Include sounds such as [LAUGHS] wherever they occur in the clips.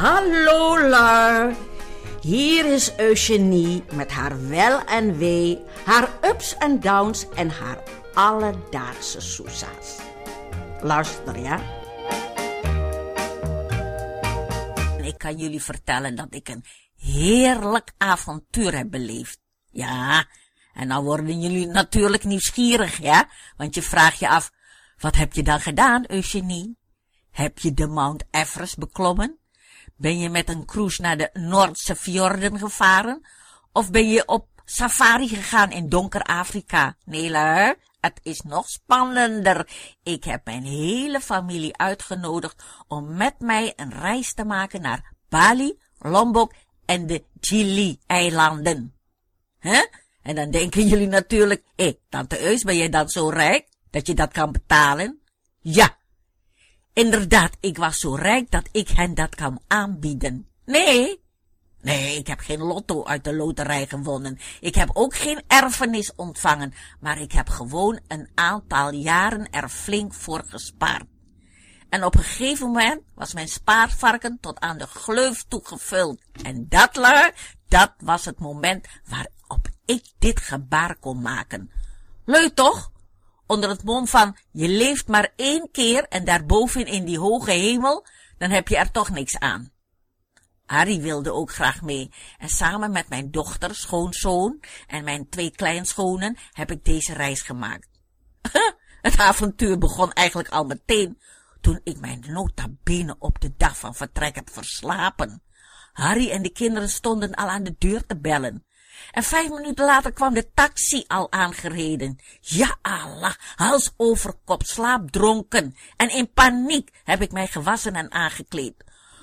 Hallo Lar. Hier is Eugenie met haar wel en wee, haar ups en downs en haar alledaagse soesa's. Luister ja. Ik kan jullie vertellen dat ik een heerlijk avontuur heb beleefd. Ja, en dan worden jullie natuurlijk nieuwsgierig, ja? Want je vraagt je af, wat heb je dan gedaan, Eugenie? Heb je de Mount Everest beklommen? Ben je met een cruise naar de Noordse fjorden gevaren? Of ben je op safari gegaan in donker Afrika? Nee, luister, het is nog spannender. Ik heb mijn hele familie uitgenodigd om met mij een reis te maken naar Bali, Lombok en de Gili-eilanden. Huh? En dan denken jullie natuurlijk, hé, hey, tante Eus, ben jij dan zo rijk dat je dat kan betalen? Ja, inderdaad, ik was zo rijk dat ik hen dat kan aanbieden. Nee, nee, ik heb geen lotto uit de loterij gewonnen. Ik heb ook geen erfenis ontvangen, maar ik heb gewoon een aantal jaren er flink voor gespaard. En op een gegeven moment was mijn spaarvarken tot aan de gleuf toegevuld. En dat, lui, dat was het moment waarop ik dit gebaar kon maken. Leuk toch? Onder het mom van, je leeft maar één keer en daarboven in die hoge hemel, dan heb je er toch niks aan. Harry wilde ook graag mee en samen met mijn dochter, schoonzoon en mijn twee kleinschonen heb ik deze reis gemaakt. [LAUGHS] het avontuur begon eigenlijk al meteen toen ik mijn nota bene op de dag van vertrek heb verslapen. Harry en de kinderen stonden al aan de deur te bellen. En vijf minuten later kwam de taxi al aangereden. Ja Allah, hals over kop, slaapdronken. En in paniek heb ik mij gewassen en aangekleed.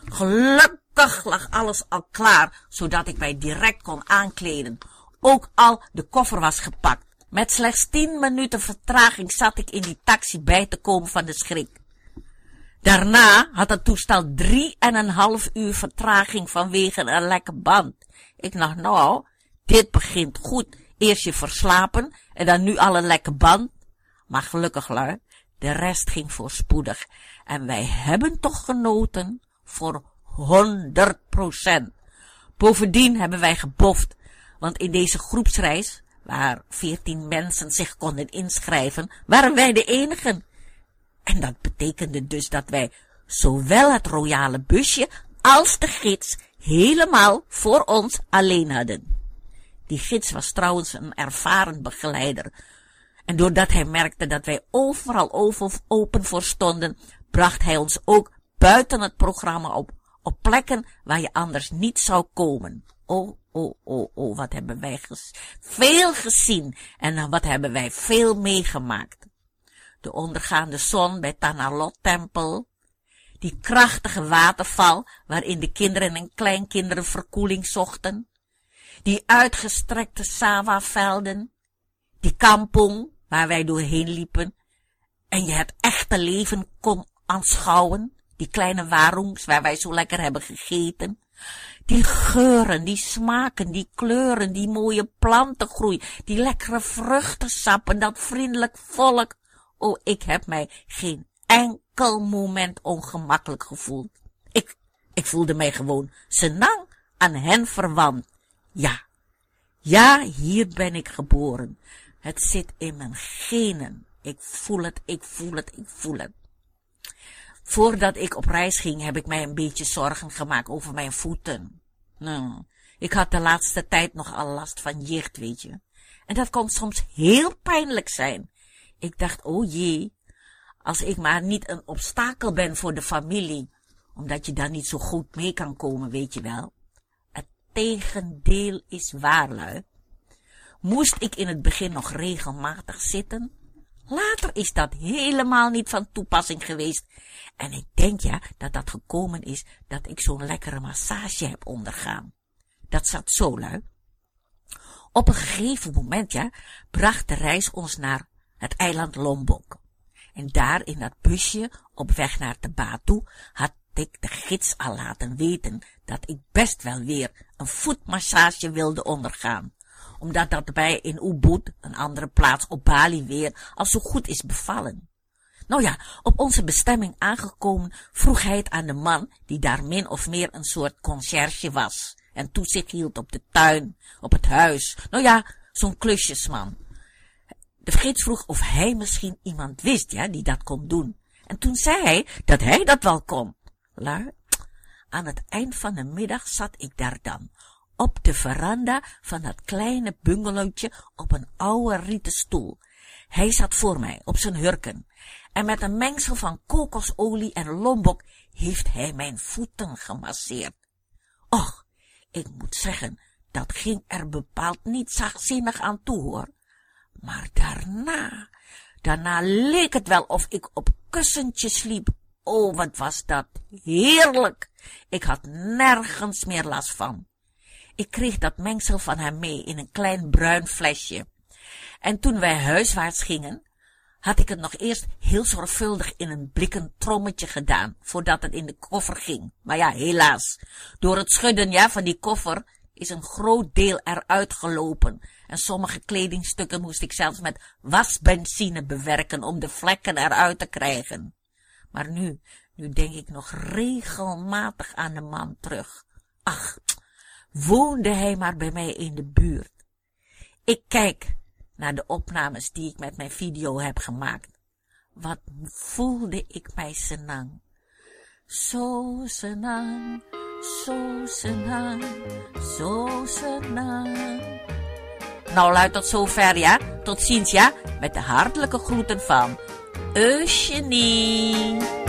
Gelukkig lag alles al klaar, zodat ik mij direct kon aankleden. Ook al de koffer was gepakt. Met slechts tien minuten vertraging zat ik in die taxi bij te komen van de schrik. Daarna had het toestel drie en een half uur vertraging vanwege een lekke band. Ik dacht, nou, dit begint goed. Eerst je verslapen en dan nu al een lekke band. Maar gelukkig lui, de rest ging voorspoedig. En wij hebben toch genoten voor honderd procent. Bovendien hebben wij geboft, want in deze groepsreis, waar veertien mensen zich konden inschrijven, waren wij de enigen. En dat betekende dus dat wij zowel het royale busje als de gids helemaal voor ons alleen hadden. Die gids was trouwens een ervaren begeleider. En doordat hij merkte dat wij overal over open voor stonden, bracht hij ons ook buiten het programma op, op plekken waar je anders niet zou komen. Oh, oh, oh, oh, wat hebben wij veel gezien en wat hebben wij veel meegemaakt. De ondergaande zon bij Tanalot tempel, die krachtige waterval waarin de kinderen en kleinkinderen verkoeling zochten, die uitgestrekte sawa-velden, die kampong waar wij doorheen liepen en je het echte leven kon aanschouwen, die kleine warungs waar wij zo lekker hebben gegeten, die geuren, die smaken, die kleuren, die mooie plantengroei, die lekkere vruchtensappen, dat vriendelijk volk. Oh, ik heb mij geen enkel moment ongemakkelijk gevoeld. Ik, ik voelde mij gewoon senang aan hen verwant. Ja, ja, hier ben ik geboren. Het zit in mijn genen. Ik voel het, ik voel het, ik voel het. Voordat ik op reis ging, heb ik mij een beetje zorgen gemaakt over mijn voeten. Nou, ik had de laatste tijd nogal last van jicht, weet je. En dat kon soms heel pijnlijk zijn. Ik dacht, oh jee, als ik maar niet een obstakel ben voor de familie, omdat je dan niet zo goed mee kan komen, weet je wel tegendeel is waarlui. Moest ik in het begin nog regelmatig zitten? Later is dat helemaal niet van toepassing geweest. En ik denk ja dat dat gekomen is dat ik zo'n lekkere massage heb ondergaan. Dat zat zo lui. Op een gegeven moment ja, bracht de reis ons naar het eiland Lombok. En daar in dat busje, op weg naar de Batu, had ik de gids al laten weten dat ik best wel weer een voetmassage wilde ondergaan, omdat dat bij in Ubud, een andere plaats op Bali weer, al zo goed is bevallen. Nou ja, op onze bestemming aangekomen vroeg hij het aan de man die daar min of meer een soort conciërge was en toezicht hield op de tuin, op het huis. Nou ja, zo'n klusjesman. De gids vroeg of hij misschien iemand wist, ja, die dat kon doen. En toen zei hij dat hij dat wel kon. Lui, aan het eind van de middag zat ik daar dan, op de veranda van dat kleine bungalowtje op een oude rieten stoel. Hij zat voor mij op zijn hurken en met een mengsel van kokosolie en lombok heeft hij mijn voeten gemasseerd. Och, ik moet zeggen, dat ging er bepaald niet zachtzinnig aan toe, hoor. Maar daarna, daarna leek het wel of ik op kussentjes sliep. Oh, wat was dat heerlijk! Ik had nergens meer last van. Ik kreeg dat mengsel van hem mee in een klein bruin flesje. En toen wij huiswaarts gingen, had ik het nog eerst heel zorgvuldig in een blikken trommetje gedaan, voordat het in de koffer ging. Maar ja, helaas, door het schudden ja, van die koffer is een groot deel eruit gelopen. En sommige kledingstukken moest ik zelfs met wasbenzine bewerken om de vlekken eruit te krijgen. Maar nu, nu denk ik nog regelmatig aan de man terug. Ach, woonde hij maar bij mij in de buurt. Ik kijk naar de opnames die ik met mijn video heb gemaakt. Wat voelde ik mij senang. Zo senang, zo senang, zo senang. Nou, luid tot zover, ja? Tot ziens, ja? Met de hartelijke groeten van Eugenie.